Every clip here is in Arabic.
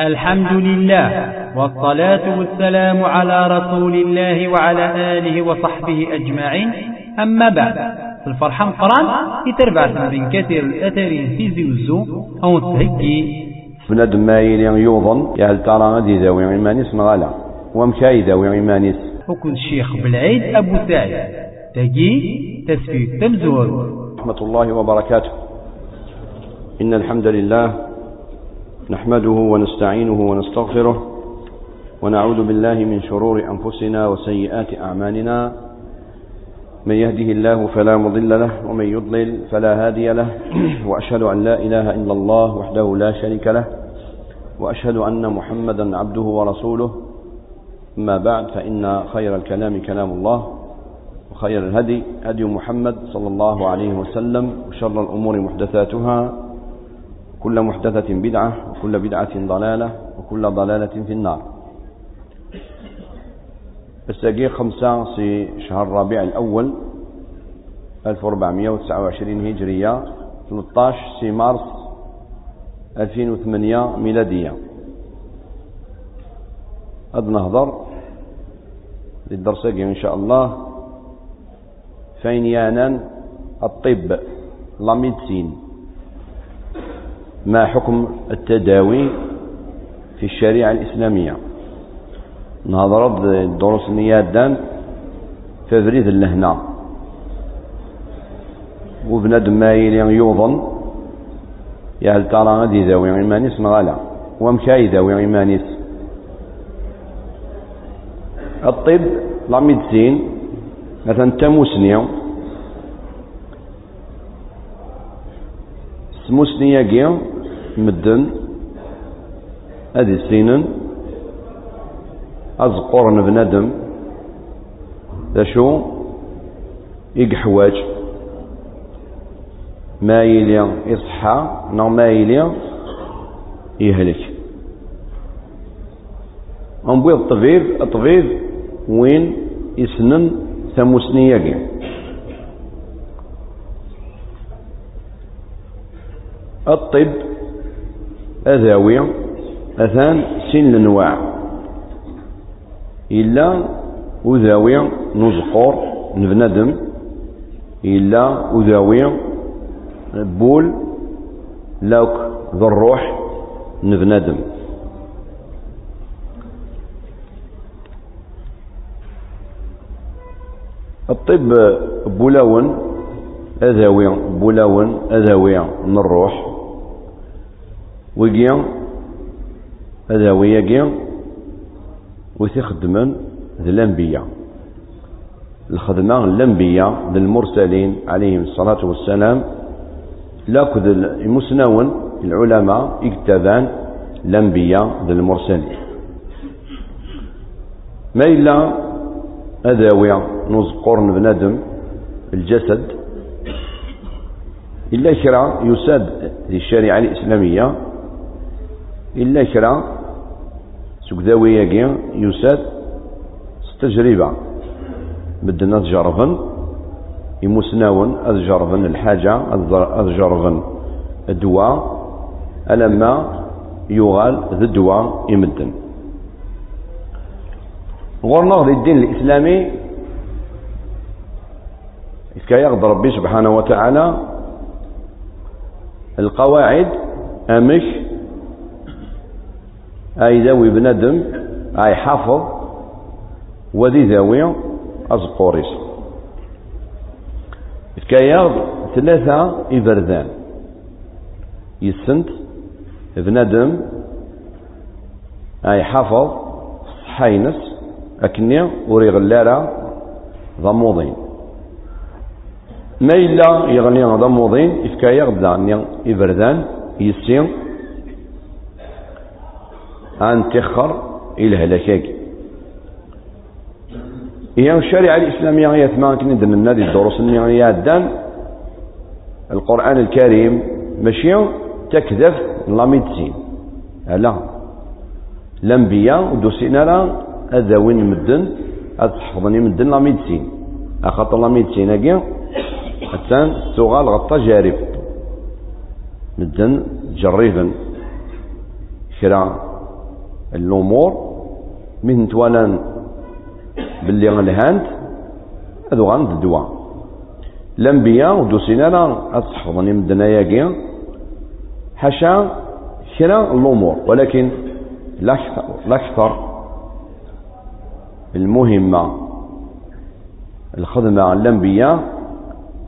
الحمد لله والصلاة والسلام على رسول الله وعلى آله وصحبه أجمعين. أما بعد الفرحة مقران يتربع من كثير الأثر في زوزو أو تهجي. بنادم مايل يوضن يا هل ترى غادي ذوي عمانيس مغالا ومشاي ذوي عمانيس. وكل شيخ بالعيد أبو سعيد. تجي تسفيك تمزور. رحمة الله وبركاته. إن الحمد لله نحمده ونستعينه ونستغفره ونعوذ بالله من شرور أنفسنا وسيئات أعمالنا. من يهده الله فلا مضل له ومن يضلل فلا هادي له. وأشهد أن لا إله إلا الله وحده لا شريك له. وأشهد أن محمدا عبده ورسوله. أما بعد فإن خير الكلام كلام الله وخير الهدي هدي محمد صلى الله عليه وسلم وشر الأمور محدثاتها كل محدثة بدعة وكل بدعة ضلالة وكل ضلالة في النار. الساقي خمسة في شهر الربيع الأول 1429 هجرية 13 سي مارس 2008 ميلادية. قد نهضر للدرس إن شاء الله. فين الطب لا ميدسين. ما حكم التداوي في الشريعة الإسلامية؟ نهضر الدروس النيادان فبريد اللهنا وبنادم مايل يوضن يا هل ترى غادي يداوي عمانيس؟ مغالا ومشا يداوي عمانيس؟ الطب لا ميدسين مثلا تموسني سموسني ياكي مدن هذه السنن أزقور بنادم ذا شو؟ يقحواج ما يلي يصحى نو ما يلي يهلك. أنبوي الطبيب الطبيب وين يسنن ثموسنية الطب أذاوي أثان سن الأنواع إلا أذاوي نزقور نبندم. إلا أذاوي بول لوك ذو الروح نبندم. الطب بولاون أذاوي بولاون أذاوي من الروح ويجي هذا ويجي وتخدمن ذي الأنبياء. الخدمة الأنبياء للمرسلين عليهم الصلاة والسلام لاكد المسنون العلماء اكتبان الأنبياء للمرسلين ما إلا أذاوية نزقرن بنادم الجسد. إلا كرا يساد الشريعة الإسلامية إلا كرا سكداوية يساد ستجربة. بدنا تجربن يمسناون أتجربن الحاجة أتجربن الدواء. ألما يغال ذا الدواء يمدن. غورنا الدين الإسلامي يغض ربي سبحانه وتعالى. القواعد أمش أي ذوي بندم أي حافظ وذي ذوي أزقوريس. كياض ثلاثة إبردان يسنت بندم أي حافظ حينس أكني وري غلارة ضموضين. ما إلا يغني ضموضين إفكايا غدا إبردان يسين أن تخر إلى هلاكاك هي الشريعة الإسلامية هي ثمان كندن من النادي الدروس النية الدان القرآن الكريم ماشي تكذف لا ميدسين لا. الأنبياء ودوسينا لا. أذاوين مدن أتحفظني مدن لا ميدسين أخاطر لا ميدسين أكي أتان سوغال غطا جارب. مدن جريفا كرا الأمور من توالان باللي غنهانت هذو غاند الدواء الأنبياء ودوسينا لا أتحفظني من الدنيا حاشا كرا الأمور ولكن الأكثر المهمة. الخدمة الأنبياء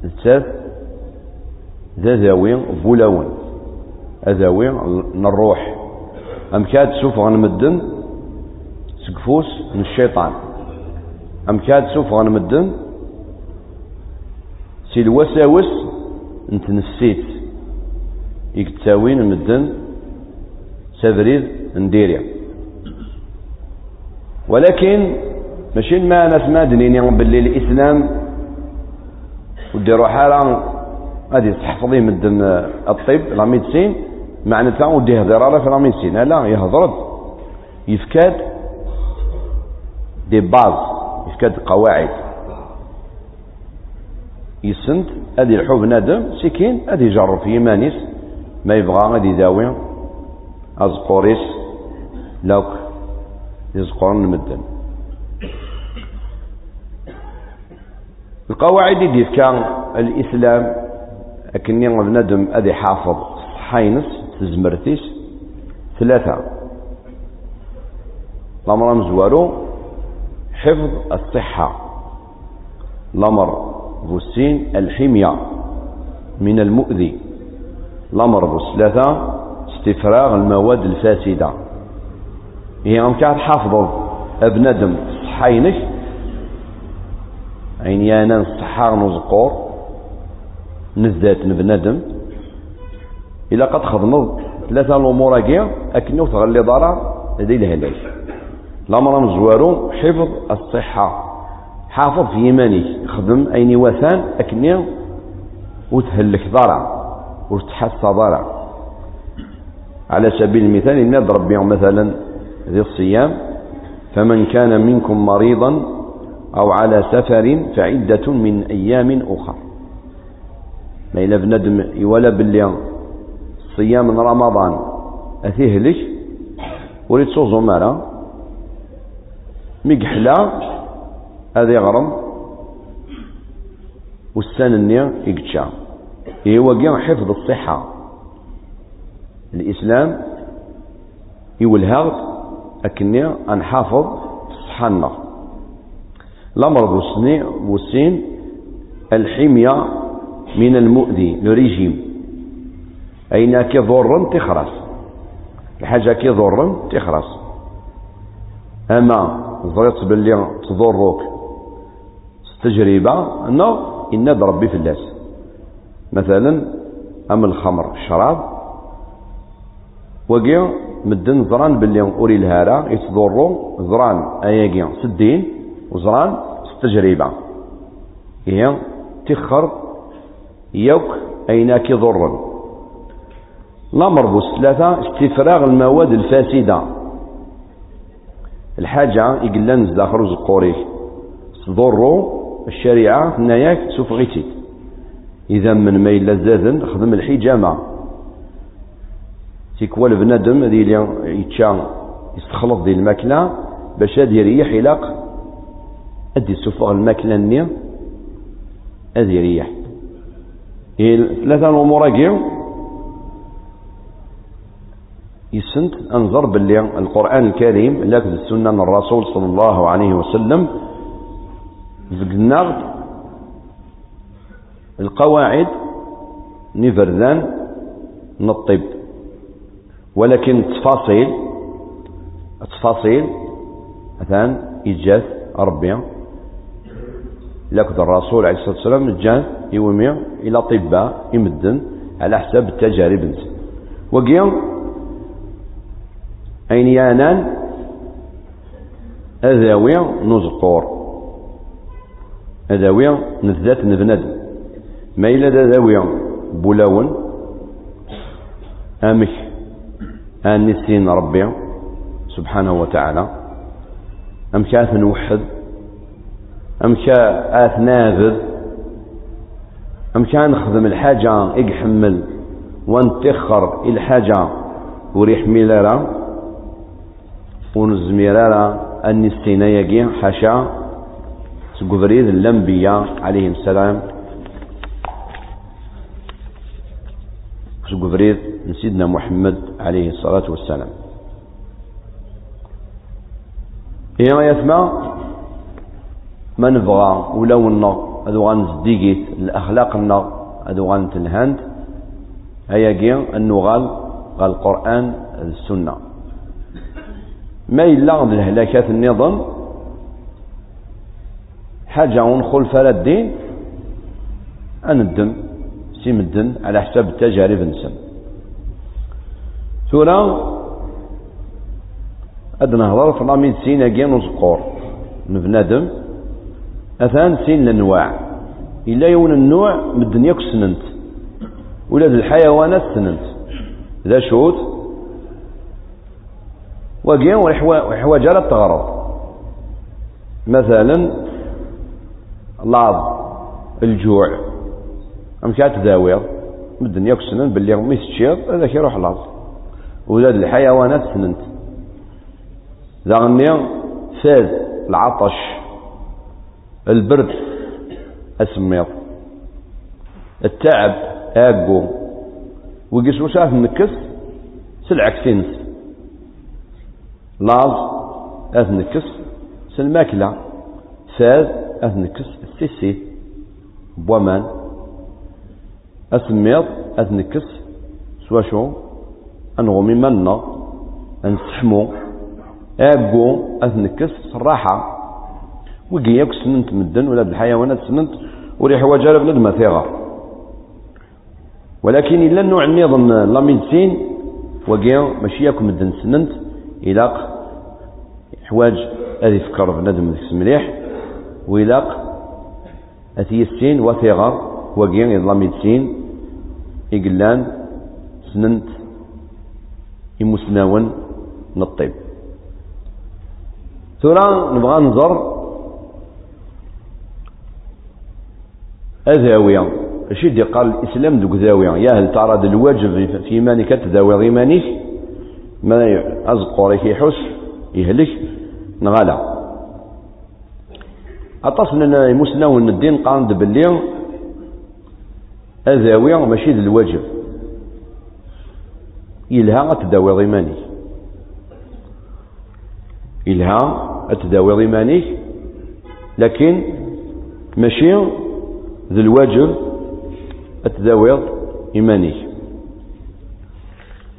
الثالث ذاذاوي بولاون أذاوي الروح. أم كاد سوف غنمدن سقفوس من الشيطان. أم كاد سوف غنمدن سي الوساوس أنت نسيت. يكتاوين مدن سبريد نديريا. ولكن ماشي ما ناس ما دنيني باللي الإسلام وديروا حاله غادي تحفظي مدن الطب لا ميدسين معناتها ودي يهضر على في لا ميدسين لا يهضر يفكاد دي باز يفكاد قواعد. يسند ادي الحب نادم سكين ادي يجرب في يمانيس ما يبغى غادي يداوي. أزقوريس لوك يزقرن المدن القواعد دي كان الإسلام أكني بنادم أدي حافظ حينس. تزمرتيس ثلاثة. الأمر مزوارو حفظ الصحة. الأمر بوسين الحمية من المؤذي. الأمر بثلاثة استفراغ المواد الفاسدة. هي أم كانت حافظ أبندم صحينك عين يانا الصحار نزقور نزات نبندم إلا قد خضمض ثلاثة الأمور أكيا أكنو تغلي ضرر لدي الهلاك الأمر مزوارو حفظ الصحة. حافظ في يمانك خدم أين وثان أكني وتهلك ضرر وتحس ضرر. على سبيل المثال إن بهم مثلا ذي الصيام فمن كان منكم مريضا أو على سفر فعدة من أيام أخر. ما إلا بندم يولا باللي صيام رمضان. أثيه لك وريد صوزو مالا مقحلا هذا يغرم. والسنة النية يقتشا هو حفظ الصحة. الإسلام يولهغ أكني أنحافظ صحنا الأمر بوسني بوسين الحمية من المؤذي لريجيم أين كيضرن تخرس. الحاجة كيضرن تخرس. أما ظريت باللي تضرك تجربة أنه إن ربي في الناس. مثلا أم الخمر الشراب وقيا مدن زران باللي أوري الهارة يتضروا زران أياقيا سدين وزران ستجريبة هي تخر يوك أيناك يضرن الأمر ثلاثة استفراغ المواد الفاسدة. الحاجة يقلن داخل زقوريك تضروا الشريعة نياك سوف غيتي إذا من ميل لزازن خدم الحجامة. تيكوال بنادم ذي يتشا يستخلط دي الماكلة باش هاد يريح يلاق ادي السفغ الماكلة ني ادي يريح ثلاثة الأمور يسنت أنظر باللي القرآن الكريم لك السنة من الرسول صلى الله عليه وسلم زقنا القواعد نفردان نطب. ولكن التفاصيل التفاصيل مثلا إجاز ربي لكن الرسول عليه الصلاة والسلام جان يومي إلى أطباء يمدن على حساب التجارب. وقيا أين يانان أذاوية نزقور. أذاوية نذات نبند ما إلا أذاوية بولاون أمك نسين ربي سبحانه وتعالى. أم كاث نوحد أم كاث نافذ أم كان نخدم الحاجة ونزمير أن السينية حاشا سقفريد الأنبياء عليهم السلام. سقفريد سيدنا محمد عليه الصلاة والسلام. إيه يسمع؟ ما نبغى ولو النار هذو غنزديقيت الأخلاق النار هذو غنتلهند هيا جي النغال غال القرآن السنة. ما إلا الهلاكات النظام. حاجة ونخل فلا الدين. أندم سيمدن على حساب التجارب نسن ثورة أدنى هضر في الأمين سين أجين وزقور نبنادم أثان سين الأنواع إلا يون النوع من الدنيا كسننت. ولاد الحيوانات سننت. ذا شوت وقيا وحواجة لا تغرض مثلا لاض الجوع. كانت تداوير الدنيا كسنن باللي ميس تشير هذا يروح لاض ولاد الحيوانات سننت ذا غنيا فاز العطش البرد اسميض التعب اقو وقيس وشاف نكس سلعكسينس لاز اثنكس سلماكلة فاز اثنكس السيسي بوامان اسميض اثنكس سوا شو انغمي منا انسحمو اقو اثنكس صراحة وقياك سننت مدن ولا بالحيوانات سننت وريح وجال بندمة ثيغا ولكن إلا النوع النظام لا ميدسين وقيا ماشي ياكم مدن سننت إلاق حواج هذه فكر بندم ذيك مليح. وإلاق أثي السين وثيغا وقيا لا ميدسين إقلان. سننت. يمسناون نطيب. ثورا نبغى نزر. أذاوية اش دي قال الإسلام دوك ذاوية يا هل تعرض الواجب في إيمانك؟ تداوي غيمانيك ما أزقوريك يحس يهلك نغالا. أطاس من المسنون الدين قاند باللي أذاوية ماشي ذي الواجب إلها تداوي غيمانيك إلها تداوي غيمانيك لكن ماشي ذي الواجب التداوير إيماني.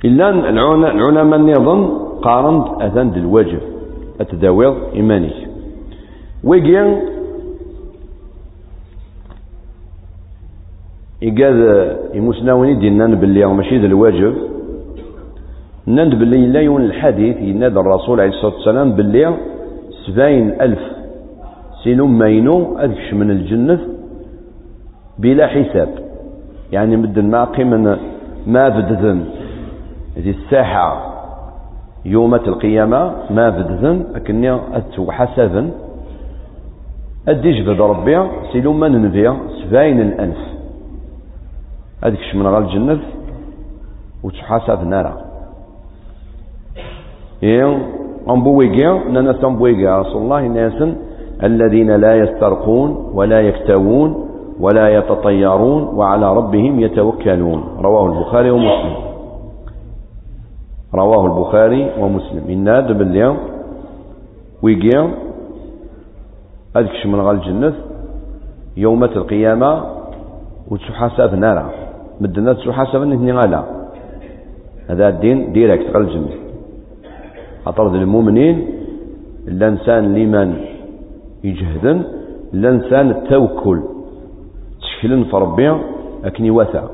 إلا العلماء النظام قارنت أذان الواجب التداوير إيماني ويجي إيقاد يمسناوني دينا باللي ماشي ذي الواجب نند باللي لا يون الحديث ينادى الرسول عليه الصلاة والسلام باللي سبعين ألف سينو ماينو أذكش من الجنة بلا حساب. يعني مدن ما قيمن ما بدذن ذي الساحة. يوم القيامة ما بدذن أكني أتو حسابا أديش بد ربي سيلو من نبيع سبعين الأنف هذيك من غال الجنة. وتحاسب نارا. إيه أمبويجيا نانا سامبويجيا رسول الله ناس الذين لا يسترقون ولا يكتوون ولا يتطيرون وعلى ربهم يتوكلون. رواه البخاري ومسلم. رواه البخاري ومسلم. إن دب اليوم ويجي أذكش من غال الجنة يوم القيامة وتحاسب نارا. مدنا تحاسب نثني غالا. هذا الدين ديريكت غال الجنة. أطرد المؤمنين الإنسان لمن يجهدن الإنسان التوكل. تشكلن في ربي أكني وثا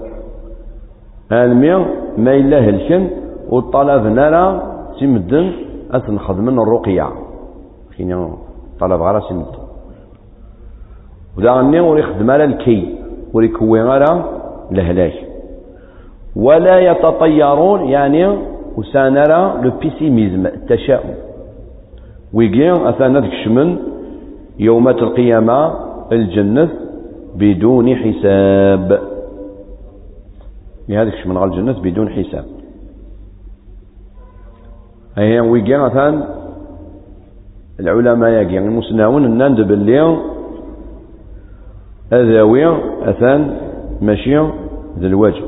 المي ما إلا هلكن والطلب نرى سمدن أثن خدمن الرقية كيني طلب غير سمدن ودا وري خدم على الكي وري كوي غير لهلاك ولا يتطيرون يعني وسانرى لو بيسيميزم التشاؤم. ويجي أثناء كشمن يوم القيامة الجنة بدون حساب. لهذا كشمن غال الجنة بدون حساب. أي ويجي مثلا العلماء ياقي المسناون الناند باللي أذاوية أثان ماشي ذا الواجب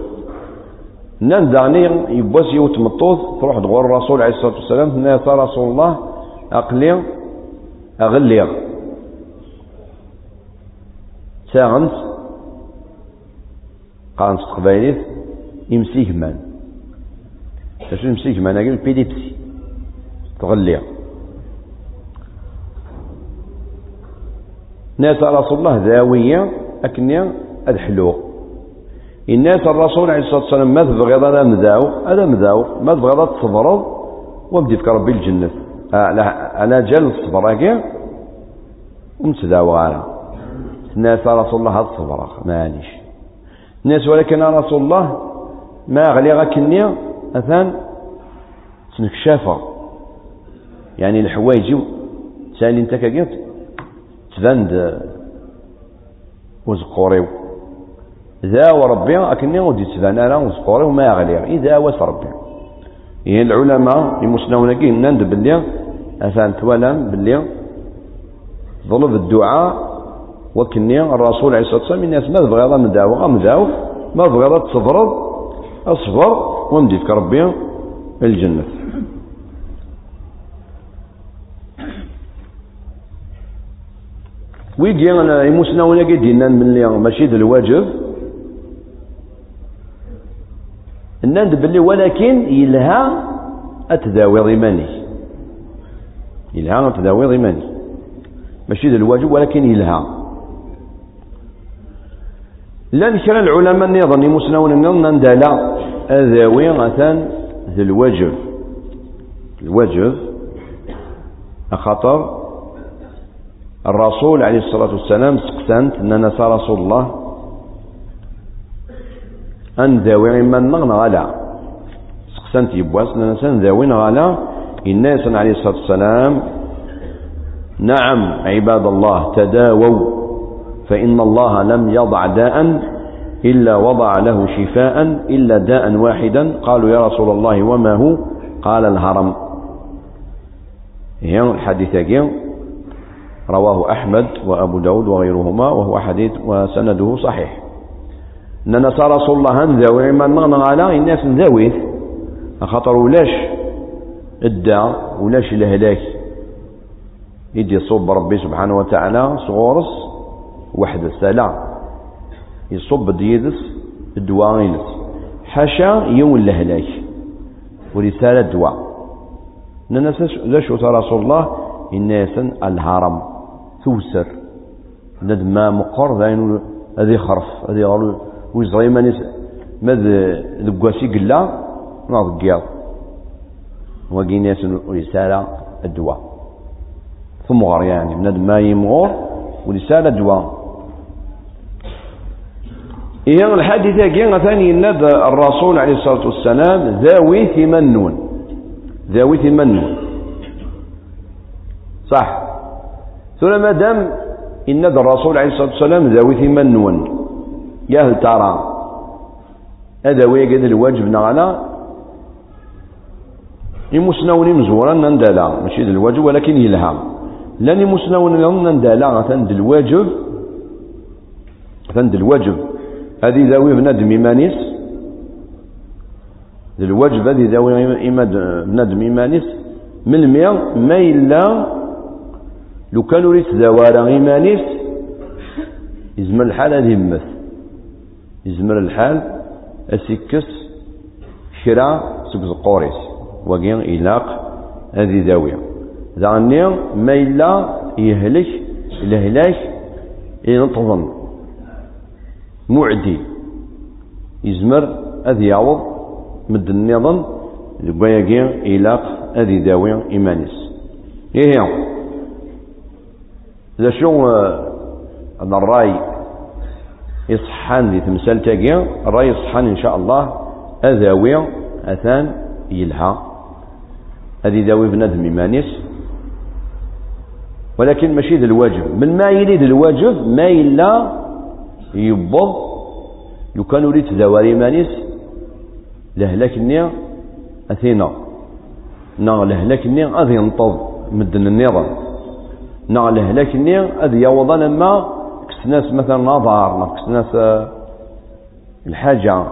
نان داني يبوس يوت مطوط تروح تغور الرسول عليه الصلاة والسلام ناس رسول الله أقلي أغلي. ساغنت قانت قبايليت يمسيك مان اش يمسيك مان أقول بيليبسي تغلي. ناس رسول الله ذاوية أكني الحلو الناس الرسول عليه الصلاة والسلام ما تبغي هذا مذاو هذا مذاو ما تبغي هذا تصبروا وبدي في ربي الجنة. أنا جال الصبر أكي ومتداوى على الناس رسول الله هذا الصبر معليش الناس ولكن رسول الله ما غلي غاكني أثان تنكشافة يعني الحوايج سالي انت كاكيت تباند وزقوريو ذا وربي أكني ودي تبان أنا وزقوريو ما يغلي إذا واس ربي إيه العلماء المسنون كي نند باللي أثان توالم باللي ظلب الدعاء وكني الرسول عليه الصلاة والسلام الناس ما تبغي هذا مداوى مداوى ما تبغي هذا تصبر اصبر وندي في ربي الجنة. ويجي يموسنا دينا من اللي ماشي ذا الواجب. الناند باللي ولكن يلها اتداوي ضماني يلها اتداوي ضماني ماشي ذا الواجب ولكن يلها. لا كرا العلماء النظام يموسناون النظام لا اذاوي مثلا ذا الواجب. الواجب أخطر الرسول عليه الصلاة والسلام سقسنت أن نسى رسول الله. أن ذاوي من غلا. سقسنت يبواس أن نسى ذاوي غلا. الناس عليه الصلاة والسلام نعم عباد الله تداووا. فإن الله لم يضع داء إلا وضع له شفاء إلا داء واحدا. قالوا يا رسول الله وما هو؟ قال الهرم. هي الحديث رواه أحمد وأبو داود وغيرهما وهو حديث وسنده صحيح. أن نسى رسول الله ذوي من مغنى على الناس ذويث خاطر ولاش الداء ولاش الهلاك يدي صوب ربي سبحانه وتعالى صغورس واحد السلام يصب ديدس الدواء حاشا يوم الهلاك ورسالة الدواء ننسى ذا رسول الله الناس الهرم. توسر. ندما مقر ذاين هذه خرف. هذه غالو ويزغي مانيس ماذ ذقواسي قلا ناض قياض. وقي ناس رسالة الدواء. ثم غار يعني من ما يمغور ورسالة الدواء. إيه الحادثة كي ثاني ند الرسول عليه الصلاة والسلام ذاوي ثمنون. ذاوي ثمنون. صح؟ ثم ما دام إن الرسول عليه الصلاة والسلام ذوي ثمنون يا هل ترى؟ هذا ويجد الواجب نغلا يمسنون مزورا نندلا. ماشي الواجب ولكن يلها لن يمسنون نندلا. ثند الواجب. ثند الواجب. هذه ذوي بندم إيمانيس. الواجب هذه ذوي بندم إيمانيس. من المياه؟ ما إلا لو كان يريد زوارا إيمانيس يزمر الحال هذه يمث يزمر الحال أسيكس كرا سك قوريس. وقين إلاق هذه ذاوية ذعني ما إلا يهلك الهلاك ينتظم. معدي. يزمر أذ يعوض مد النظام لبايقين إلاق هذه ذاوية إيمانيس. إيه ذا شو أن الرأي يصحان ذي تمثال تاقيا الرأي يصحان إن شاء الله أذاوي أثان يلها. هذه ذاوي بنادم إيمانيس ولكن ماشي ذا الواجب. من ما يريد الواجب ما إلا يبض لو كان يريد ذواري إيمانيس لهلاك النية أثينا. نا لهلاك النية أذي ينطض مدن النظام نا الهلاك ني أذ يوضا لما كسناس مثلا نظار كسناس آه، الحاجة.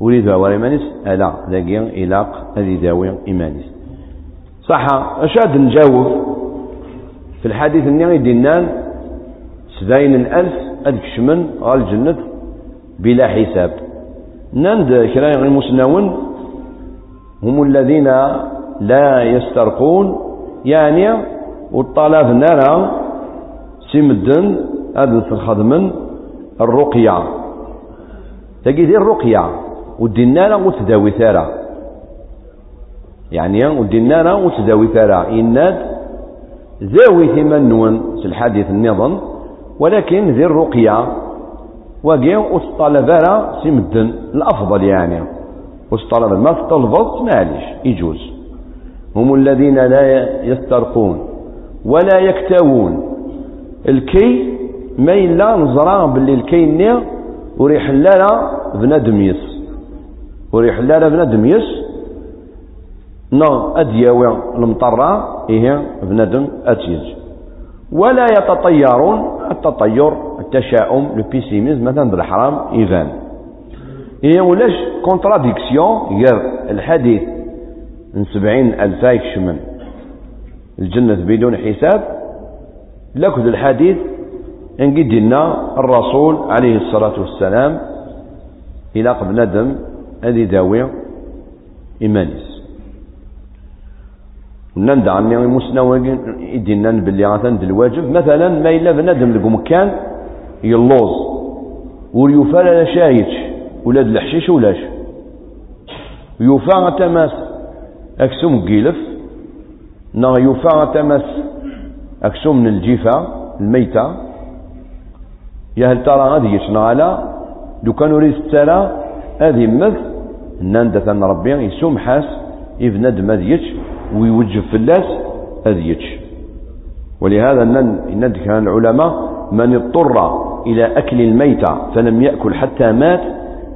وليد ورا إيمانيس؟ ألا. ذاكي إلاق هذه داوي إيمانيس. صح أشاد نجاوب. في الحديث النية دينان سبعين الألف أدكشمن غال الجنة بلا حساب. نند كرا المسنون هم الذين لا يسترقون يعني والطلب نرى سمدن هذا الخدمن الرقية. تجي الرقية ودينا وتداوي ثارة. يعني ودينا وتداوي ثارة. إناد ذاوي ثمن نون في الحديث النظام ولكن ذي الرقية واقي وتطلب راه سمدن الأفضل يعني. وتطلب ما تطلبت معليش يجوز. هم الذين لا يسترقون. ولا يكتوون. الكي ما إلا نزرع باللي الكي نير وريح لا بنادم يس. وريح لا بنادم يس. نغ أدياوي المطرة إيه بنادم أتيج. ولا يتطيرون التطير التشاؤم لو مثلا بالحرام إيفان إيه ولاش كونتراديكسيون غير الحديث من سبعين ألف يكشمن الجنة بدون حساب. لكذ الحديث إن قدنا الرسول عليه الصلاة والسلام إلى قبل ندم هذه داوية إيمانيس. نند عني مسنوى يدينا باللي غاثان الواجب مثلا ما إلا بنادم لكم كان يلوز وريوفا لا شايتش ولاد الحشيش ولاش. يوفا تماس أكسوم قيلف نا يوفا تماس أكسوم من الجيفة الميتة. يا هل ترى هذه يشنا لو كانوا ريس ترى هذه مث نندث ربي يسوم حاس ما ذيتش ويوجب في الناس أذيتش ولهذا إن كان العلماء من اضطر إلى أكل الميتة فلم يأكل حتى مات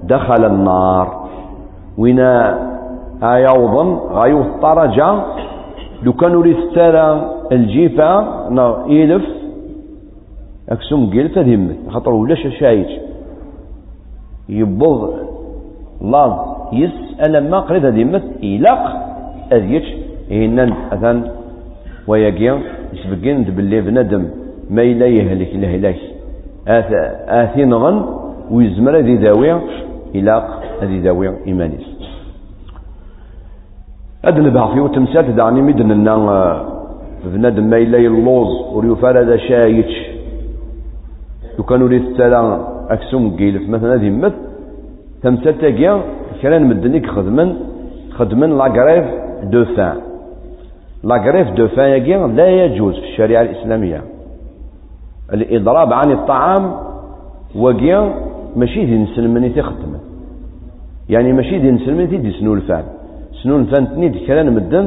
دخل النار. ونا أيضا غايو الطرجة لو كانوا ريستالا الجيفة إلف أكسم قيل تذمت خاطر ولاش شايت. يبض لاز يسأل ما قريت هذه إلاق أذيتش إهنان أثان ويقيا يسبقين باللي بندم ما إلا يهلك الهلاك آثين غن ويزمر ذي داوية إلى ذي داوية إيمانيس هذا البعث وتمسات دعني مدن أن بنادم ما إلا يلوز وريفار هذا شايتش. لو كانوا لي السلام أكسوم قيلف مثلا هذه مثل تمسات تاقيا كان مدنيك خدمن خدمن لاكريف دو فان. لا غريف دو فان لا يجوز في الشريعة الإسلامية. الإضراب عن الطعام وقيا ماشي دي نسلمني تخدم يعني ماشي دي نسلمني دي سنو الفان. سنو الفان تنيد كلام مدن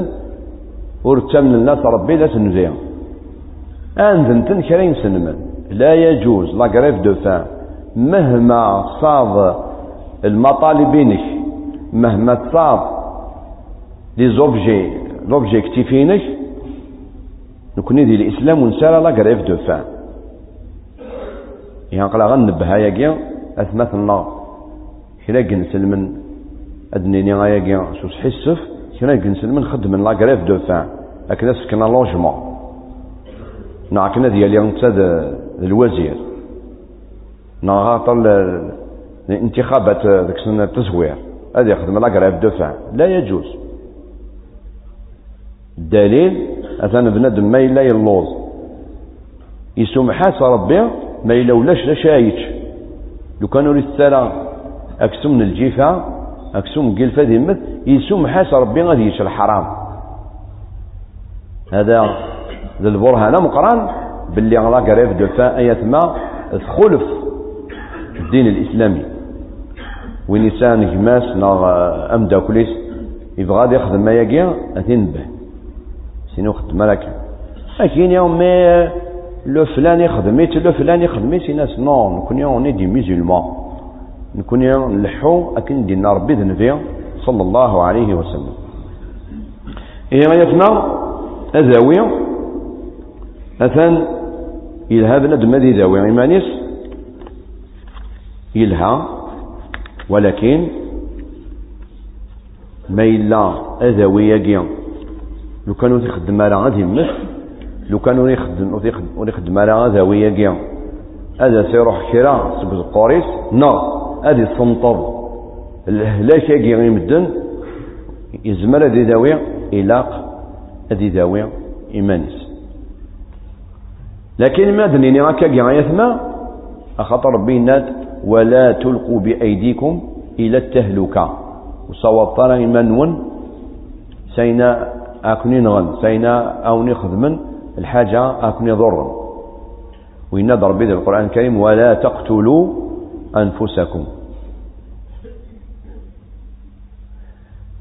ورتمن الناس ربي لا تنزيا أنذنتن كرين سنمن. لا يجوز لا غريف دو مهما صاد المطالبينك مهما تصاب لي زوبجي لوبجيكتيفينك نكوني دي الإسلام ونسال لا غريف دو فان. يعني قلا غنبه ياكيا اثمات النار كنا كنسلمن ادنيني غاياكيا سوس حسف كنا كنسلمن خدم لا غريف دو فان هكذا سكنا لوجمون. نا كنا ديال ينتاد الوزير. نا غاطل الانتخابات ذاك السنة التزوير هذا يخدم لا دو فان. لا يجوز. الدليل أثنى بنادم ما إلا يلوز. يسمحاس ربي ما إلا ولاش لا شايتش لو كانوا للسلام أكسم من الجيفة أكسم قلفة ذمت يسمحاس ربي غادي الحرام. هذا ذا البرهان مقران باللي الله قريب دفاع أيات ما تخلف الدين الإسلامي. ونسان جماس نار أمدا كليس يبغى يخدم ما يجي أثين به سينو خدم لك. لكن يوم لو فلان يخدميت لو فلان يخدميت ناس نو نكون اوني دي ميزولمان نكون نلحو أكن دينا ربي ذنبي صلى الله عليه وسلم. إيه غايتنا أذاوي أثن يلها بنادم ذي ذاوي إيمانيس يلها. ولكن ما إلا أذوي يقيم لو كانوا تخدم على غادي يمس لو كانوا يخدم يخدم على غادي يقيم هذا سيروح كرا سبز قوريس نو هذه صنطر الهلاك يقيم يمدن يزمر هذه ذاوي إلاق هذه ذاوي إيمانيس. لكن ما دنيني هكا يثمى أخطر ربي ناد ولا تلقوا بأيديكم إلى التهلكة. وصواب منون سينا أكني نغن سينا أوني خدمن الحاجة أكني ضرن. وإن ربي القرآن الكريم ولا تقتلوا أنفسكم.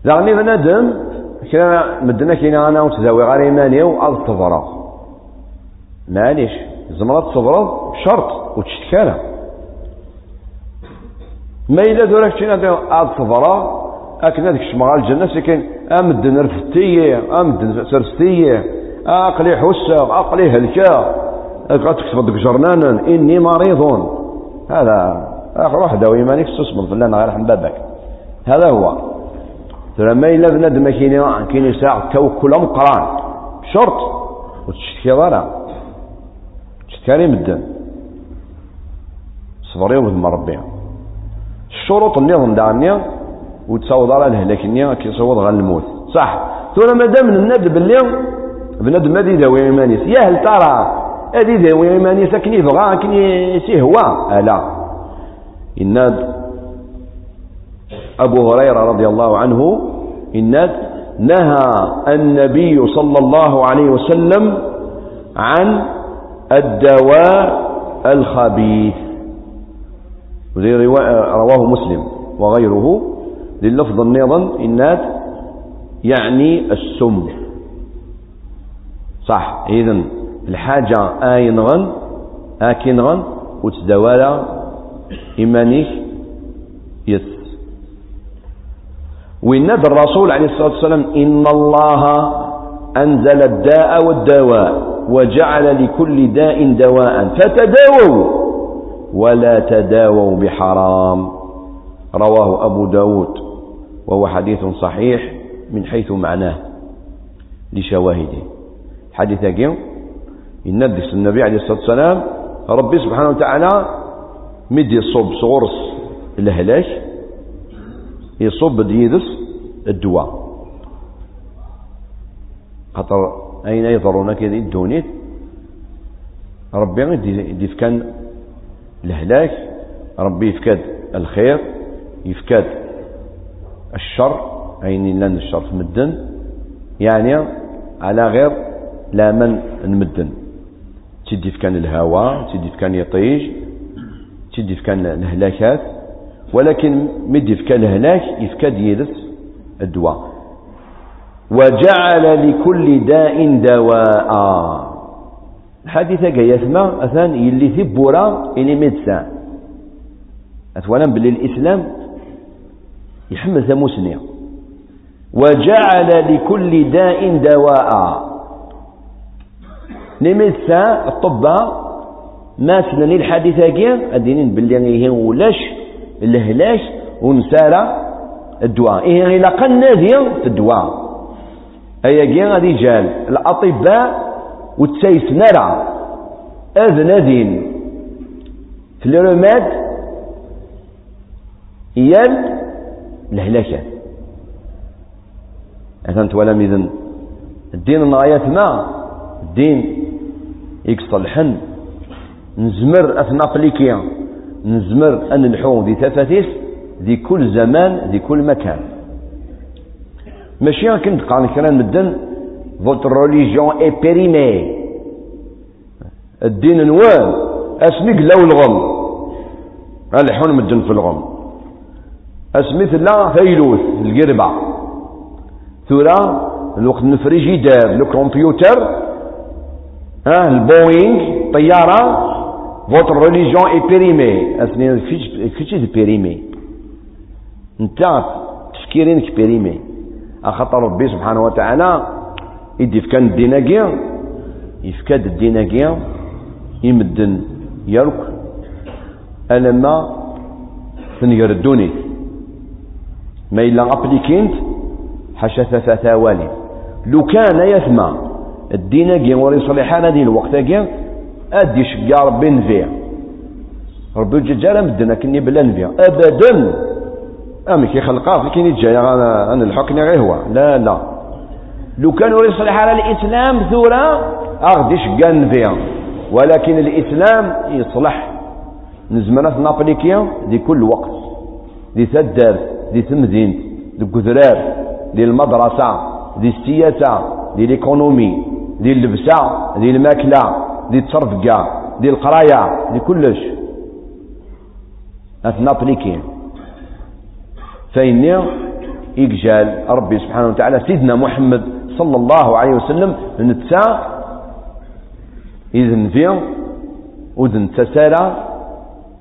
لغني بنادم كنا مدنا كينا أنا وتزاوي غير إيماني وأض تضرب معليش زمرات تصبرض شرط وتشتكالا ما إلا دوراك تشينا عاد تفرغ أكن هذيك الشمغال الجنة سكن أمدن رفتية أمدن سرستية أقلي حسة أقلي هلكا قد تكتب ديك جرنانا إني مريض هذا واحد داوي مانيك تصمد فلان غير حبابك هذا هو. ما إلا بنادم كاين كاين ساعة توكل مقران شرط. وتشتكي ضرع كريم الدم صبري وذم ربي. الشروط النظام دعني وتصوض على الهلاك النية كي يصوض على الموت. صح. ثم ما دام الند باللي بنادم ما ذاوي ايمانيس يا هل ترى هذه ذاوي ايمانيس كني يبغى كني سيهوى الا الناد. أبو هريرة رضي الله عنه الناد نهى النبي صلى الله عليه وسلم عن الدواء الخبيث. رواه مسلم وغيره. لللفظ النظم إنات يعني السم. صح إذن الحاجة آين غن آكين غن وتدوالا إيمانيك يس ويناد الرسول عليه الصلاة والسلام إن الله أنزل الداء والدواء وجعل لكل داء دواء فتداووا ولا تداووا بحرام. رواه أبو داود وهو حديث صحيح من حيث معناه لشواهده. حديث أجيو يندس النبي عليه الصلاة والسلام ربي سبحانه وتعالى مد يصب صغرس الهلاك يصب ديدس الدواء خطر أين يضرونك الدونيت ربي يدي فكان الهلاك ربي يفكاد الخير يفكاد الشر أين لأن الشر في مدن. يعني على غير لا من نمدن تدي فكان الهواء تدي فكان يطيج تدي فكان الهلاكات ولكن مدي فكان الهلاك يفكاد يدس الدواء. وجعل لكل داء دواء. الحادثة جاية ثما أثان يلي ثبورا إلي ميدسان أثوانا بلي الإسلام يحمل ثموسني وجعل لكل داء دواء. نميدسان الطباء ما سنني الحادثة جاية أدينين بلي هي ولاش الهلاش ونسارة الدواء. إيه إلا قنادي في الدواء. أياكي غادي جال. الأطباء وتسايس نرى أذ في الرماد يال الهلاكات أثنت ولا ميذن الدين النغايات ما. الدين يكصلحن نزمر أثناء قليكيا نزمر أن نلحو ذي تفاتيس ذي كل زمان ذي كل مكان. ماشي كنت قال كلام مدن فوتر ريليجيون اي بيريمي الدين نوال أسميك لو الغم. الحون مدن في الغم. اسميت لا فيلوث القربة. ثورة الوقت الفريجيدير الكمبيوتر ها البوينغ طيارة. فوتر ريليجيون اي بيريمي اسمي فيش بيريمي انت تفكيرينك بيريمي أخطر ربي سبحانه وتعالى يدي في كان الديناكي يفكاد الدين يمدن يرك ألما تنقر الدوني ما إلا أبليكينت حاشا ثلاثة والي لو كان يسمع الدين كي وري صليح هذه الوقت كي أدي شقا ربي نفيع. ربي جالا مدنا كني بلا نفيع. ابدا. أمي كي خلقا كي جاي أنا أنا الحكم غير هو. لا لا. لو كان وري صليح على الإسلام ثورة أغدي شقا نفيع. ولكن الإسلام يصلح. نزمنا نابليكيا دي كل وقت. دي ثدر دي تمدين دي قدرار دي المدرسة دي السياسة دي ليكونومي دي اللبسة دي الماكلة. دي الترفقة دي القراية دي كلش. نابليكي فإني إجال ربي سبحانه وتعالى سيدنا محمد صلى الله عليه وسلم نتسا إذن في وذن تسالى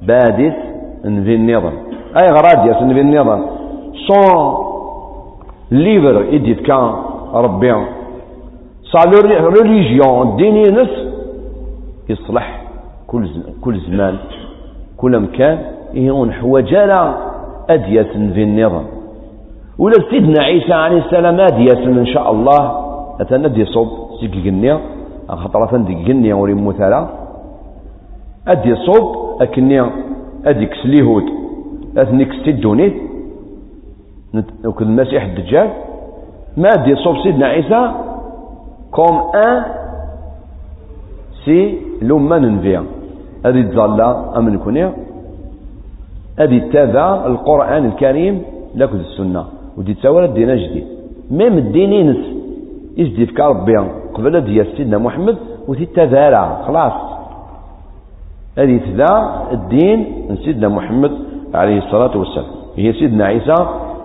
بادث نفي النظام. أي غراد يا نفي النظام؟ سون ليفر إديت كان ربي. صار ريليجيون ديني نس يصلح كل كل زمان كل مكان يهون حوجالا أدية في النظام. ولا سيدنا عيسى عليه السلام أدية إن شاء الله. أتندي صوب سيك جنيا خطرة فندق جنيا وري مثلا. أدي صوب أكنيا أديك سليهود أثنيك ستدوني. وكل المسيح الدجال. ما أدي صوب سيدنا عيسى. كوم أن سي لما ننفيا. هذه تظل أمن كونيا. هذه تابع القرآن الكريم لكذ السنة. ودي تساوى الدين جديد ميم الدين ينس. يجدي في ربي قبل ديال سيدنا محمد وتي تذارع خلاص. هذه تذا الدين من سيدنا محمد عليه الصلاة والسلام. هي سيدنا عيسى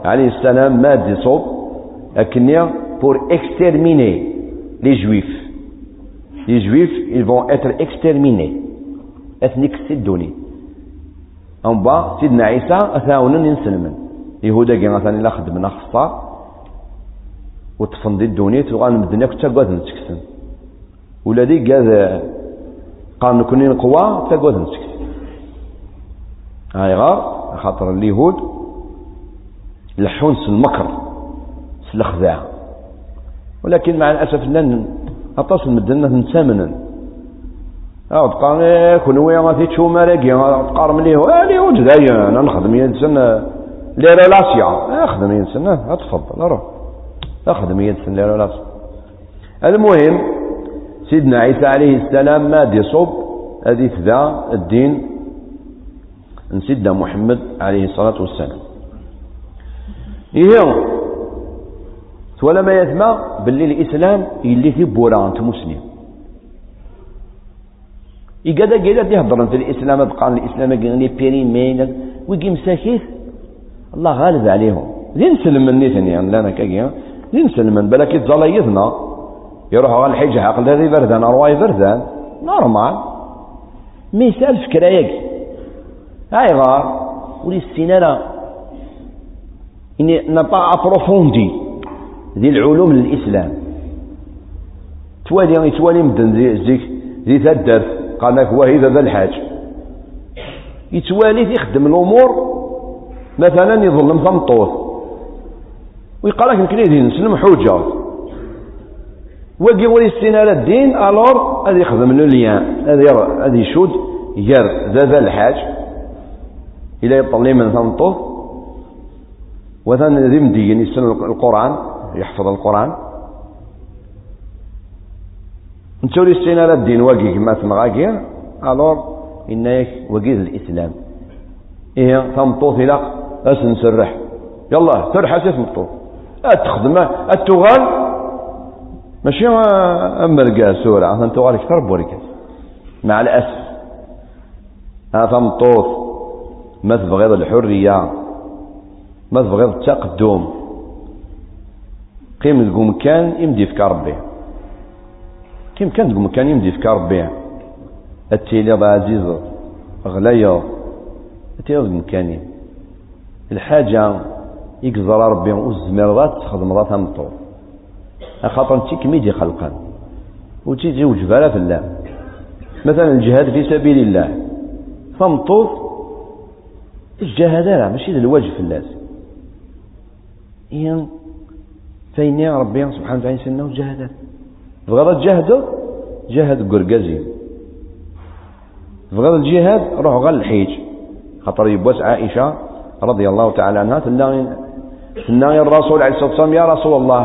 عليه السلام ما دي صوب. لكن pour exterminer les juifs les juifs ils vont être exterminés. Ethnique سدوني أم با سيدنا عيسى أثاونا ينسلمن يهودا كي مثلا إلا خدمنا خصا وتفندي الدونية تغان مدنيا كتا قاد نتكسن ولا دي قاد قال نكوني نقوى تا قاد نتكسن هاي غار خاطر اليهود لحون المكر الخداع ولكن مع الأسف أننا أتصل مدنا نتامنا أو تقال كنوي غادي تشوف مراكي تقار مليه والي وجد أنا نخدم ينسن لي ريلاسيون أخدم ينسن تفضل روح أخدم ينسن لي المهم سيدنا عيسى عليه السلام ما دي صب هذه ذا الدين سيدنا محمد عليه الصلاة والسلام. إيه ولا ما يسمى باللي الإسلام اللي في بوران مسلم. إيقادا قيدا يهضرن في الإسلام قال الإسلام قال بيرين مين ويجي مساكيت الله غالب عليهم. ذي نسلم من نيثني يعني لنا كاكيا ذي نسلم من بلا كي يثنى يروح على الحجة عقل هذي بردان أرواي بردان. نورمال. مثال فكرة يجي هاي غار. ولي السنة إني نطاع أبروفوندي ذي العلوم للإسلام. توالي توالي مدن زيك ذي ثدر قال لك وهذا ذا الحاج. يتوالي يخدم الأمور. مثلا يظلم ثمطوث ويقال لك يمكن نسلم حجة وقي ولي السنة الدين ألور هذا يخدم له ليان هذا يشود ير ذا ذا الحاج. إلى يطلع من ثمطوث وثان ذي مدين يسلم القرآن. يحفظ القرآن. نتولي السنة لا الدين واقي كما تمغاكي الور إنك وقي الإسلام. إيه تمطوط لك أس نسرح يلا سرح أسيس مطوط أتخدم أتغال. ماشي أما لقى سورة. أنت تغال كثر بوريك. مع الأسف. تمطوط. ما تبغيض الحرية. ما تبغيض التقدم. قيم تقوم كان يمدي في ربي كيم كان تقوم كان يمدي في ربي التيلي عزيز التيلي تقوم كان الحاجة يقزر ربي والزمير ذات تخدم ذات مطور خاطر أنت كميدي خلقا. وتيجي وجبالة في الله. مثلا الجهاد في سبيل الله. فمطوط الجهاد لا ماشي للواجب في الناس. إيه فين يا ربي سبحانه وتعالى سنه جهاد بغض تجاهدوا جاهد قرقزي. بغض الجهاد روح غل الحيج. خاطر يبوس عائشة رضي الله تعالى عنها. تناغي الرسول عليه الصلاة والسلام يا رسول الله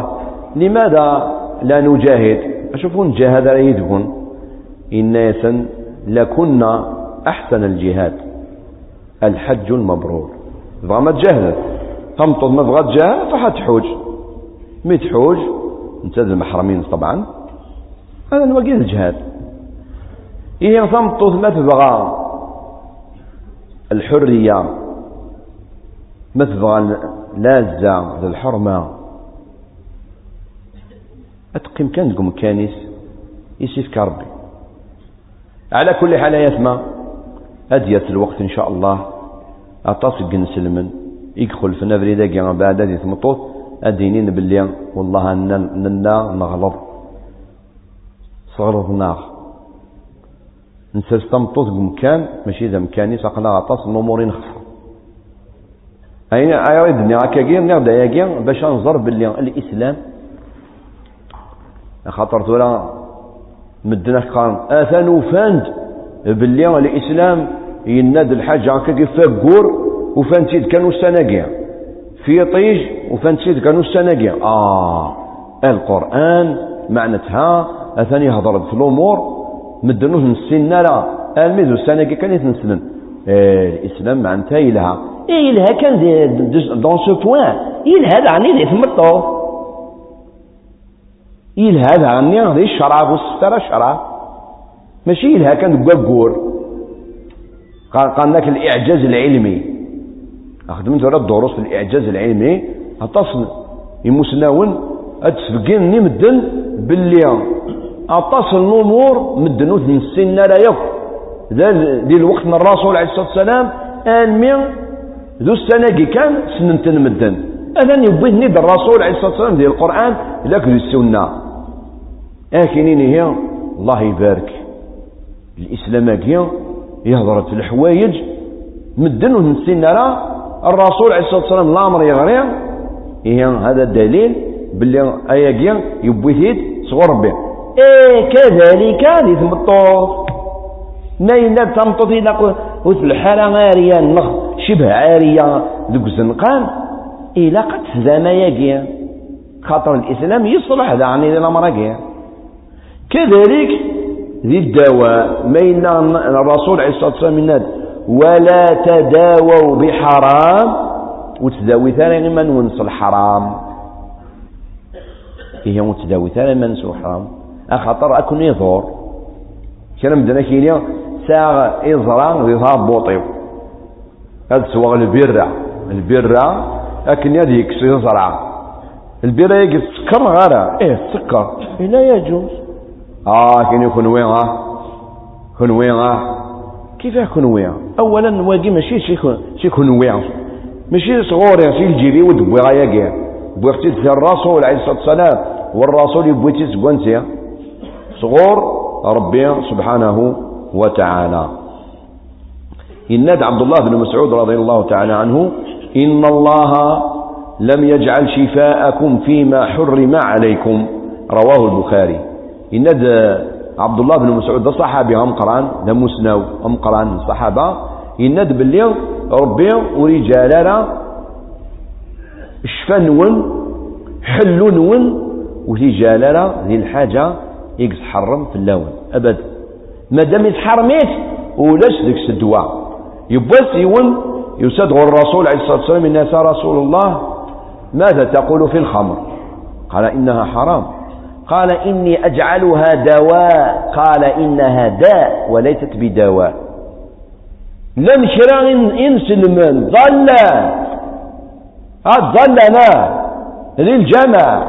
لماذا لا نجاهد؟ أشوفون جاهد يدهن إن يسن لكنا أحسن الجهاد. الحج المبرور. بغا ما تجاهد تمطض ما بغا تجاهد فحتحوج مي تحوج المحرمين طبعا. هذا نواقي الجهاد؟ إيه تمطض ما تبغى الحرية. ما تبغى لازة الحرمة. أتقيم كان تقوم كانيس يسيفك ربي على كل حال يسمى أديت الوقت إن شاء الله. أتصق نسلمن يدخل في نفري داقي بعد هذه ثمطوط أدينين باللي والله ننا نغلط صغرضنا نسرس تمطوط مكان ماشي إذا مكاني ساقنا غطاس نمورين خفر أين أيضا هكا كي نغدا ياكي باش نزر باللي الإسلام. خاطر تورا مدنا قال اثنو فاند باللي الإسلام يناد الحاجة هكا كيف فاكور وفانتيد كانوا السناقيا في طيج وفانتيد كانوا السناقيا آه القرآن معناتها اثني هضرت في الأمور مدنوه نسينا لا الميزو السناقيا كان يتنسلن. إيه الإسلام معناتها يلها. إيه يلها كان دون سو بوان يلها عني دي ثم الطوف يلها عني غادي الشرع والستر الشرع ماشي يلها كان قور قال لك الإعجاز العلمي. أخدمت ولا الدروس في الإعجاز العلمي أتصل يمسناون أتسبقين مدن باللي أتصل الأمور مدن من السنة لا يك ذي الوقت من الرسول عليه الصلاة والسلام آن ذو السنة كان سننتن مدن أذن يبيني الرسول عليه الصلاة والسلام ذي القرآن لك ذي السنة. اكنين هي الله يبارك. الإسلام هي يهضر في الحوايج مدن ونسين نرى الرسول عليه الصلاة والسلام الامر يغري هي هذا الدليل باللي اياكيا يبوثيد صغر ربي. إيه كذلك هذه ثمطوط ناينا تمطط إلى وفي الحالة عارية النخ شبه عارية. ذوك الزنقان. إلا قد زما ياكيا خاطر الإسلام يصلح ذا عني الأمر كذلك ذي الدواء مين الرسول عليه الصلاة والسلام ولا تداووا بحرام. وتداوي ثاني من ونس الحرام. هي متداوي ثاني من نسو الحرام. أخطر أكون يظهر كلام مدنا كينيا ساغ إزرا ذي بوطيو. هذا سواء البرة البرة لكن يديك يزرع البرة يجي سكر غيره إيه سكر لا يجوز. آه كان يكون وين آه كون وين آه كيف يكون وين اولا واقي ماشي شي شي كون وين ماشي صغور شي الجيبي ودبي غايا كاع بغيتي الرسول عليه الصلاه والسلام والرسول يبغيتي تسكونتي صغور ربي سبحانه وتعالى. إن عبد الله بن مسعود رضي الله تعالى عنه إن الله لم يجعل شفاءكم فيما حرم عليكم. رواه البخاري. إن عبد الله بن مسعود صحابي هم قران لا مسناو هم قران الصحابة إن باللي ربي ورجال شفا نون حلو نون وذي جلالة ذي الحاجة يقص حرم في اللون. أبدا ما دام يتحرميت ولاش ذيك الدواء. يبوس يون يسدغ الرسول عليه الصلاة والسلام إن رسول الله ماذا تقول في الخمر؟ قال إنها حرام. قال إني أجعلها دواء. قال إنها داء وليست بدواء. لم شرع إنسلم ظل. ظلنا للجمع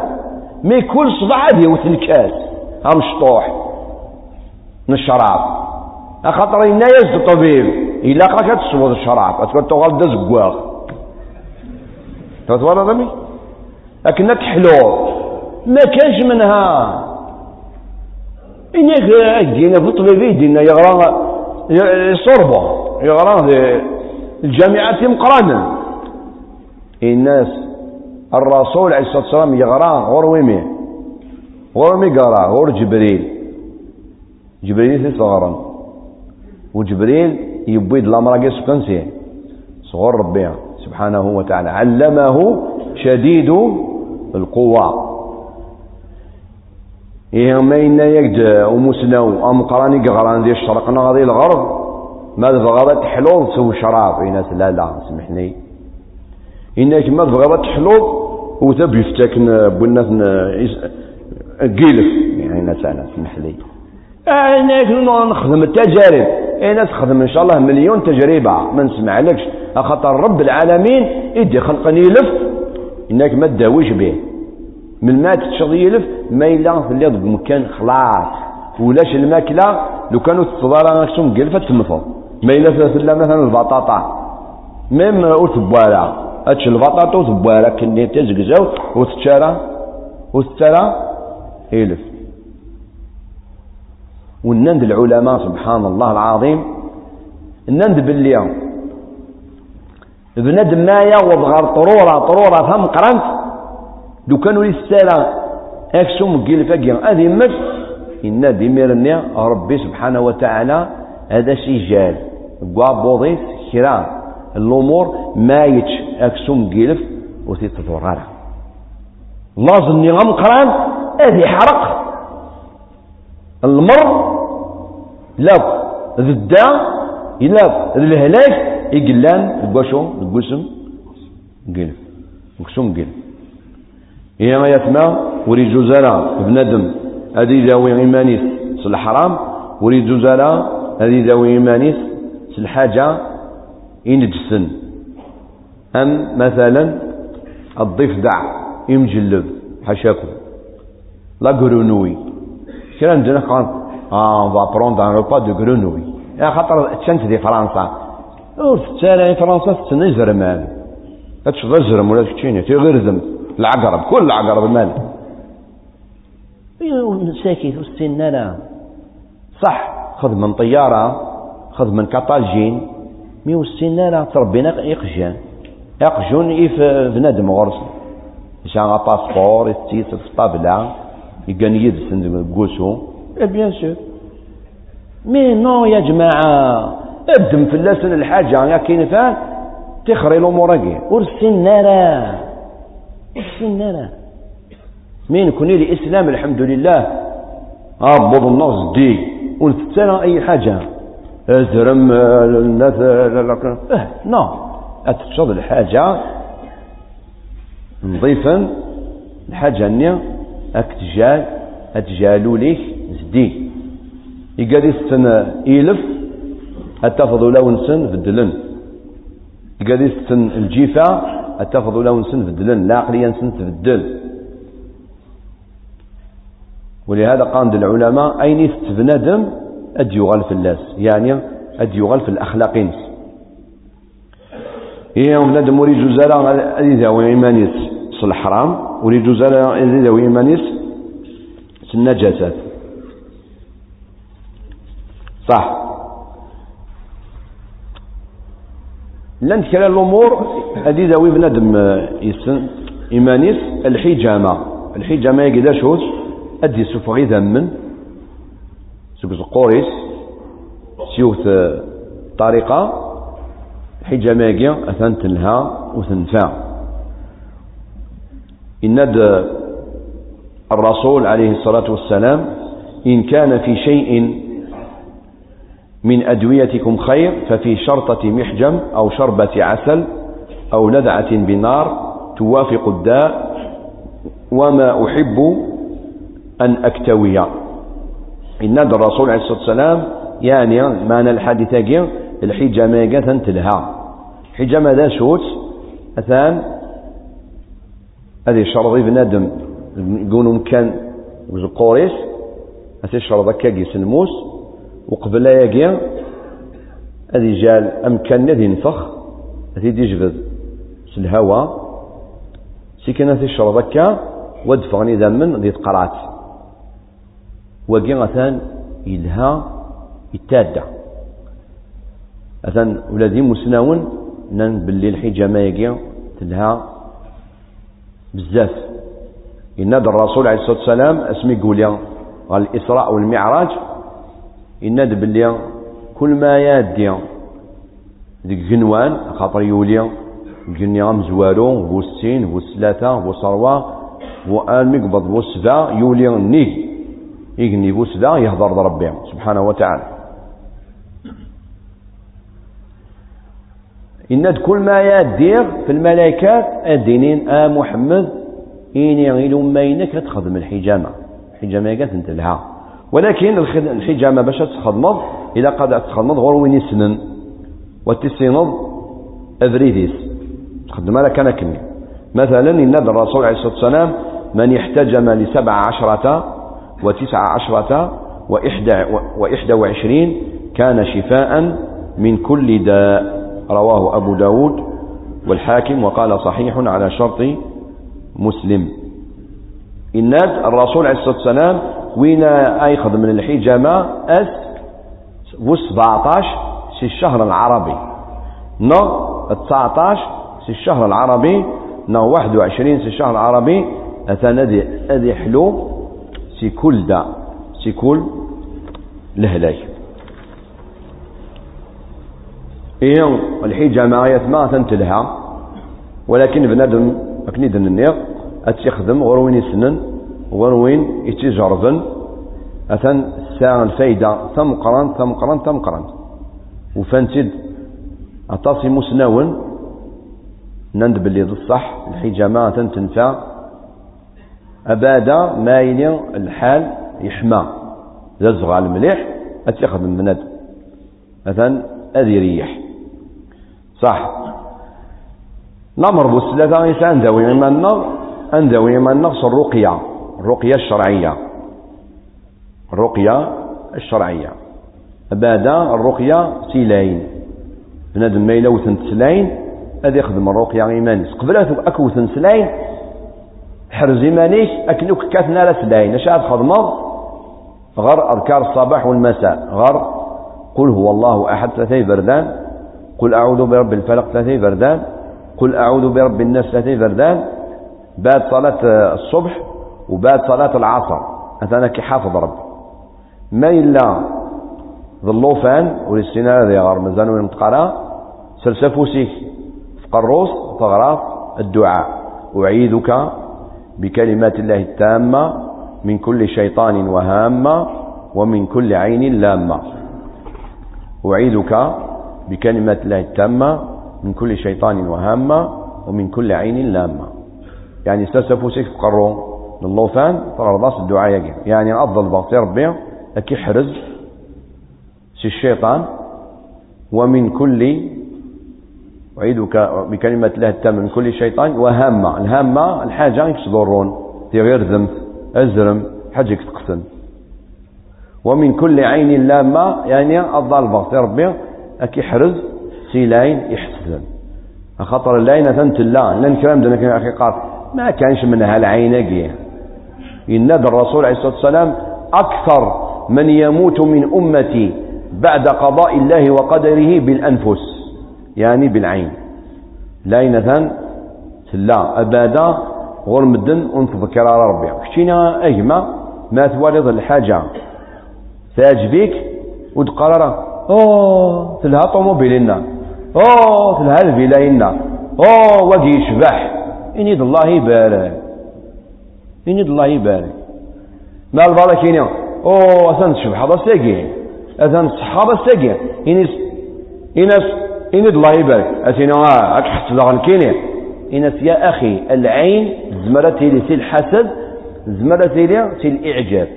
مي كل صباح الكاس. هم شطوح من الشراب خاطر إنا يزد طبيب. إلا قاك تصوض الشراب. أتقول تغلد زقواغ تتورى ذمي لكن تحلو. ما كانش منها. إنك دينا في الطبيبي دينا يغرى الصربة يغرى الجامعة مقرانا الناس الرسول عليه الصلاة والسلام يغرى غور ويمي. غور مي قرا غور جبريل. جبريل في صغرا. وجبريل يبيد الأمر سكنسي صغر ربي سبحانه وتعالى. علمه شديد القوى إيه ما إنا يقد ومسنو أم قراني قغران ذي الشرق غادي الغرب. ما تبغى تحلوض سو شراب؟ إنا لا لا سمحني. إنك ما تبغى تحلوض وتبي فتاكن بنات قيلف. يعني ناس أنا سمح لي انك نخدم؟ التجارب. أنا تخدم إن شاء الله مليون تجربة. ما نسمعلكش خاطر رب العالمين يدي خلقني يلف إنك ما تداويش به. من ما تشغل يلف ما إلا في اللي مكان خلاص. ولاش الماكلة؟ لو كانوا تصدر نفسهم قلفة تمفض ما إلا في مثلا البطاطا. ميم وتبوالا هاتش البطاطا وتبوالا كني تزقزاو وتتشارى. وتتشارى؟ يلف. ونند العلماء سبحان الله العظيم نند باللي بنادم ما يغض غير طرورة طرورة فهم قرنت. لو كانوا يستالا اكسوم قيل فاقيا. هذه مت إن ديميرني ربي سبحانه وتعالى هذا شي جال. بوضيس كرا الأمور ما يتش. أكسوم قيلف وتتطورها لازم نغم قران. هذه حرق. المر. لا. ذدا. إلا الهلاك. يقلان القشو القسم. قلب القسم قلب هي ما يتما وري جوزالا بنادم هذه ذاوي إيمانيس في الحرام وري جوزالا هذه ذاوي إيمانيس في الحاجة ينجسن أم مثلا الضيف دع يمجلب حشاكم لا قرونوي كان عندنا قال آه فا بروند ان روبا دو غرونوي يا خاطر تشنت دي فرنسا. ور تسالي فرنسا تسنى زرمان هاتش زرم ولا تشيني تي غرزم العقرب كل العقرب مال ساكت والسنة لا صح خذ من طيارة خذ من كطاجين مي والسنة لا تربينا يقجان يقجون إف بنادم غرس. جا باسبور يتيس في الطابلة يقان يدسن قوسو. اي بيان سور. مي نو يا جماعة ابدم في اللسن الحاجة يا كاين فان تخري الأمور كي ورسن نارا ورسن نارا مين كوني لي اسلام الحمد لله. ابوض الناس دي ونتسنى أي حاجة؟ أزرم الناس آه نو أتشرب الحاجة. نضيفا الحاجة النية. أكتجال أتجالو ليك زدي. يقال يستن إلف أتفض لون سن بدلن يقال يستن الجيفة. أتفض لون سن بدلن لا عقليا سن تبدل ولهذا قال العلماء أين يستبندم أد يغال في الناس. يعني أد يغال في الأخلاقين هي بنادم وري جزالا إذا صل حرام. وري جزالا إذا وإيمانيس النجاسات صح. لأن كلا الأمور. هذه ذوي بنادم يسن إيمانيس الحجامة. الحجامة يقدا شوز أدي سفغي ذمن سوكز قوريس سيوث طريقة. الحجامه يقيا اثن تنها وثنفا إن الرسول عليه الصلاة والسلام إن كان في شيء من أدويتكم خير ففي شرطة محجم أو شربة عسل أو لذعة بنار توافق الداء وما أحب أن أكتوي. إن الرسول عليه الصلاة والسلام يعني معنى الحادثة جي الحجامة جاثا تلها حجامة ذا شوت أثان هذه شرطي بنادم يقولوا مكان وزقوريس أثي شرط كاكي سنموس وقبل ياقيا هذه جال أمكان ذي نفخ هذه دي الهواء سي كان هذه الشرب هكا ودفغني ذا من ذي تقرات وقي أثان يلها يتادى أثان ولادي مسناون نان باللي الحجامة يقي تلها بزاف. إن الرسول عليه الصلاة والسلام اسمي قوليا الإسراء والمعراج. إن باللي كل ما يادي ذيك جنوان خاطر يولي جني غام زوالو بو ستين بو ثلاثة بو صروة بو آل مقبض بو سبع يولي نيك يغني بو سبع يهضر ربي سبحانه وتعالى. إن كل ما يدير في الملائكات الدينين آ محمد إني غير ما ينك تخدم الحجامة. الحجامة قالت أنت لها. ولكن الحجامة باش تخدمض إذا قد تخدمض غير وين يسنن وتسينض أفريديس. تخدم لك أنا مثلا إن الرسول عليه الصلاة والسلام من احتجم لسبع عشرة وتسع عشرة وإحدى, وإحدى وعشرين كان شفاء من كل داء. رواه أبو داود والحاكم وقال صحيح على شرط مسلم. إن الرسول عليه الصلاة والسلام وين أيخذ من الحجامة؟ أس و 17 في الشهر العربي. نو 19 في الشهر العربي نو 21 في الشهر العربي أثنى أذي حلو سي كل دا سي كل لهلاي إيه الحجامة يتما تنتلها ولكن بنادم أكنيد النير أتيخدم غير وين يسنن غير وين يتجربن أثن ساعة الفايدة ثم قران ثم قران ثم قران وفانتد أتصي مسناون نند باللي الصح الحجامة تنفع أبادا ما يلي الحال يحمى. ذا الزغال المليح أتيخدم من أثن أذي ريح صح. نمر بسلة إنسان ذوي من النغ أن ذوي من نغص الرقية الرقية الشرعية. الرقية الشرعية. بعد الرقية سيلاين بنادم ما يلوثن هذا يخدم الرقية إيمانيس. قبل أكوثن سلاين حرز إيمانيس أكنوك كاثنا لا سلاين. أش خدمض غر أذكار الصباح والمساء. غر قل هو الله أحد ثلاثي بردان قل أعوذ برب الفلق ثلاثي بردان قل أعوذ برب الناس ثلاثي بردان بعد صلاة الصبح وبعد صلاة العصر. أنا كي حافظ ربي ما إلا ظلوفان والاستناد هذا غير مزان وين تقرا سلسفوسيك في قروس تغراف الدعاء. أعيذك بكلمات الله التامة من كل شيطان وهامة ومن كل عين لامة. أعيذك بكلمات الله التامة من كل شيطان وهامة ومن كل عين لامة. يعني سلسفوسيك في قروس اللوفان ترى راس الدعاء يعني أفضل بغطي ربي أكي حرز سي الشيطان ومن كل أعيدك بكلمة الله التامة من كل شيطان وهامة. الهامة الحاجة يكسضرون في غير ذنب أزرم حاجة تقتل. ومن كل عين لامة يعني أضال بغطي ربي أكي حرز سي لاين يحسن خطر اللاين ثنت الله لأن كلام دنا أخي قال ما كانش من هالعين إن الرسول عليه الصلاة والسلام أكثر من يموت من أمتي بعد قضاء الله وقدره بالأنفس. يعني بالعين. لا ينثان سلا أبادا غور مدن ونتذكر على ربي كشينا أجمع ما توالد الحاجة. تعجبك وتقرر. أوه تلها طوموبيلنا أوه تلها الفيلاينا. أوه وجه يشبح. إنيد الله يبارك إنيد الله يبارك ما البركة أو اثن تشبح هذا ساقي اثن الصحابة ساقي إنس إنس إن الله يبارك أثنا أكحس لغن كيني. إنس يا أخي العين زمرتي لي سي الحسد زمرتي لي سي الإعجاب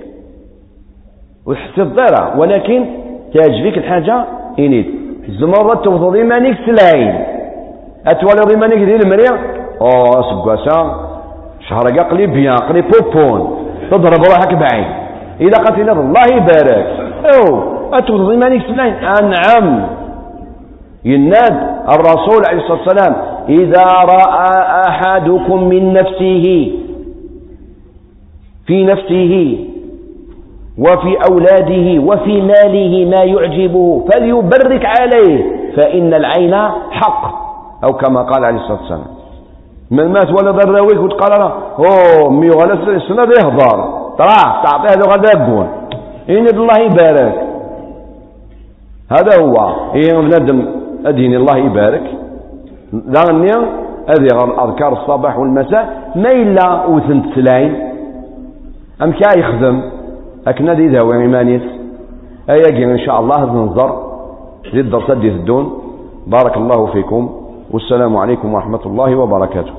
وحسد ضيرة. ولكن تعجبك الحاجة إنيد زمرة تفضل إيمانك سلاين. أتولي إيمانك ذي المريع أوه سقاسا شهر قلي بيان قلي بوبون. تضرب روحك بعين. إذا قتل الله يبارك. أو أتوضي مانيك سلاين. أنعم يناد الرسول عليه الصلاة والسلام إذا رأى أحدكم من نفسه في نفسه وفي أولاده وفي ماله ما يعجبه فليبرك عليه فإن العين حق. أو كما قال عليه الصلاة والسلام. من مات ولا ضراويك وتقال له أوه مي ولا السنة يهضر. تراه تعطيه هذا غدا إن الله يبارك. هذا هو. إيه بنادم أدين الله يبارك. ذاني هذه أذكار الصباح والمساء ما إلا وثنت سلاين. أم كا يخدم؟ أكنا دي ذاوي إيمانيس أياقي إن شاء الله ننظر للدرسات دي الدون بارك الله فيكم. والسلام عليكم ورحمة الله وبركاته.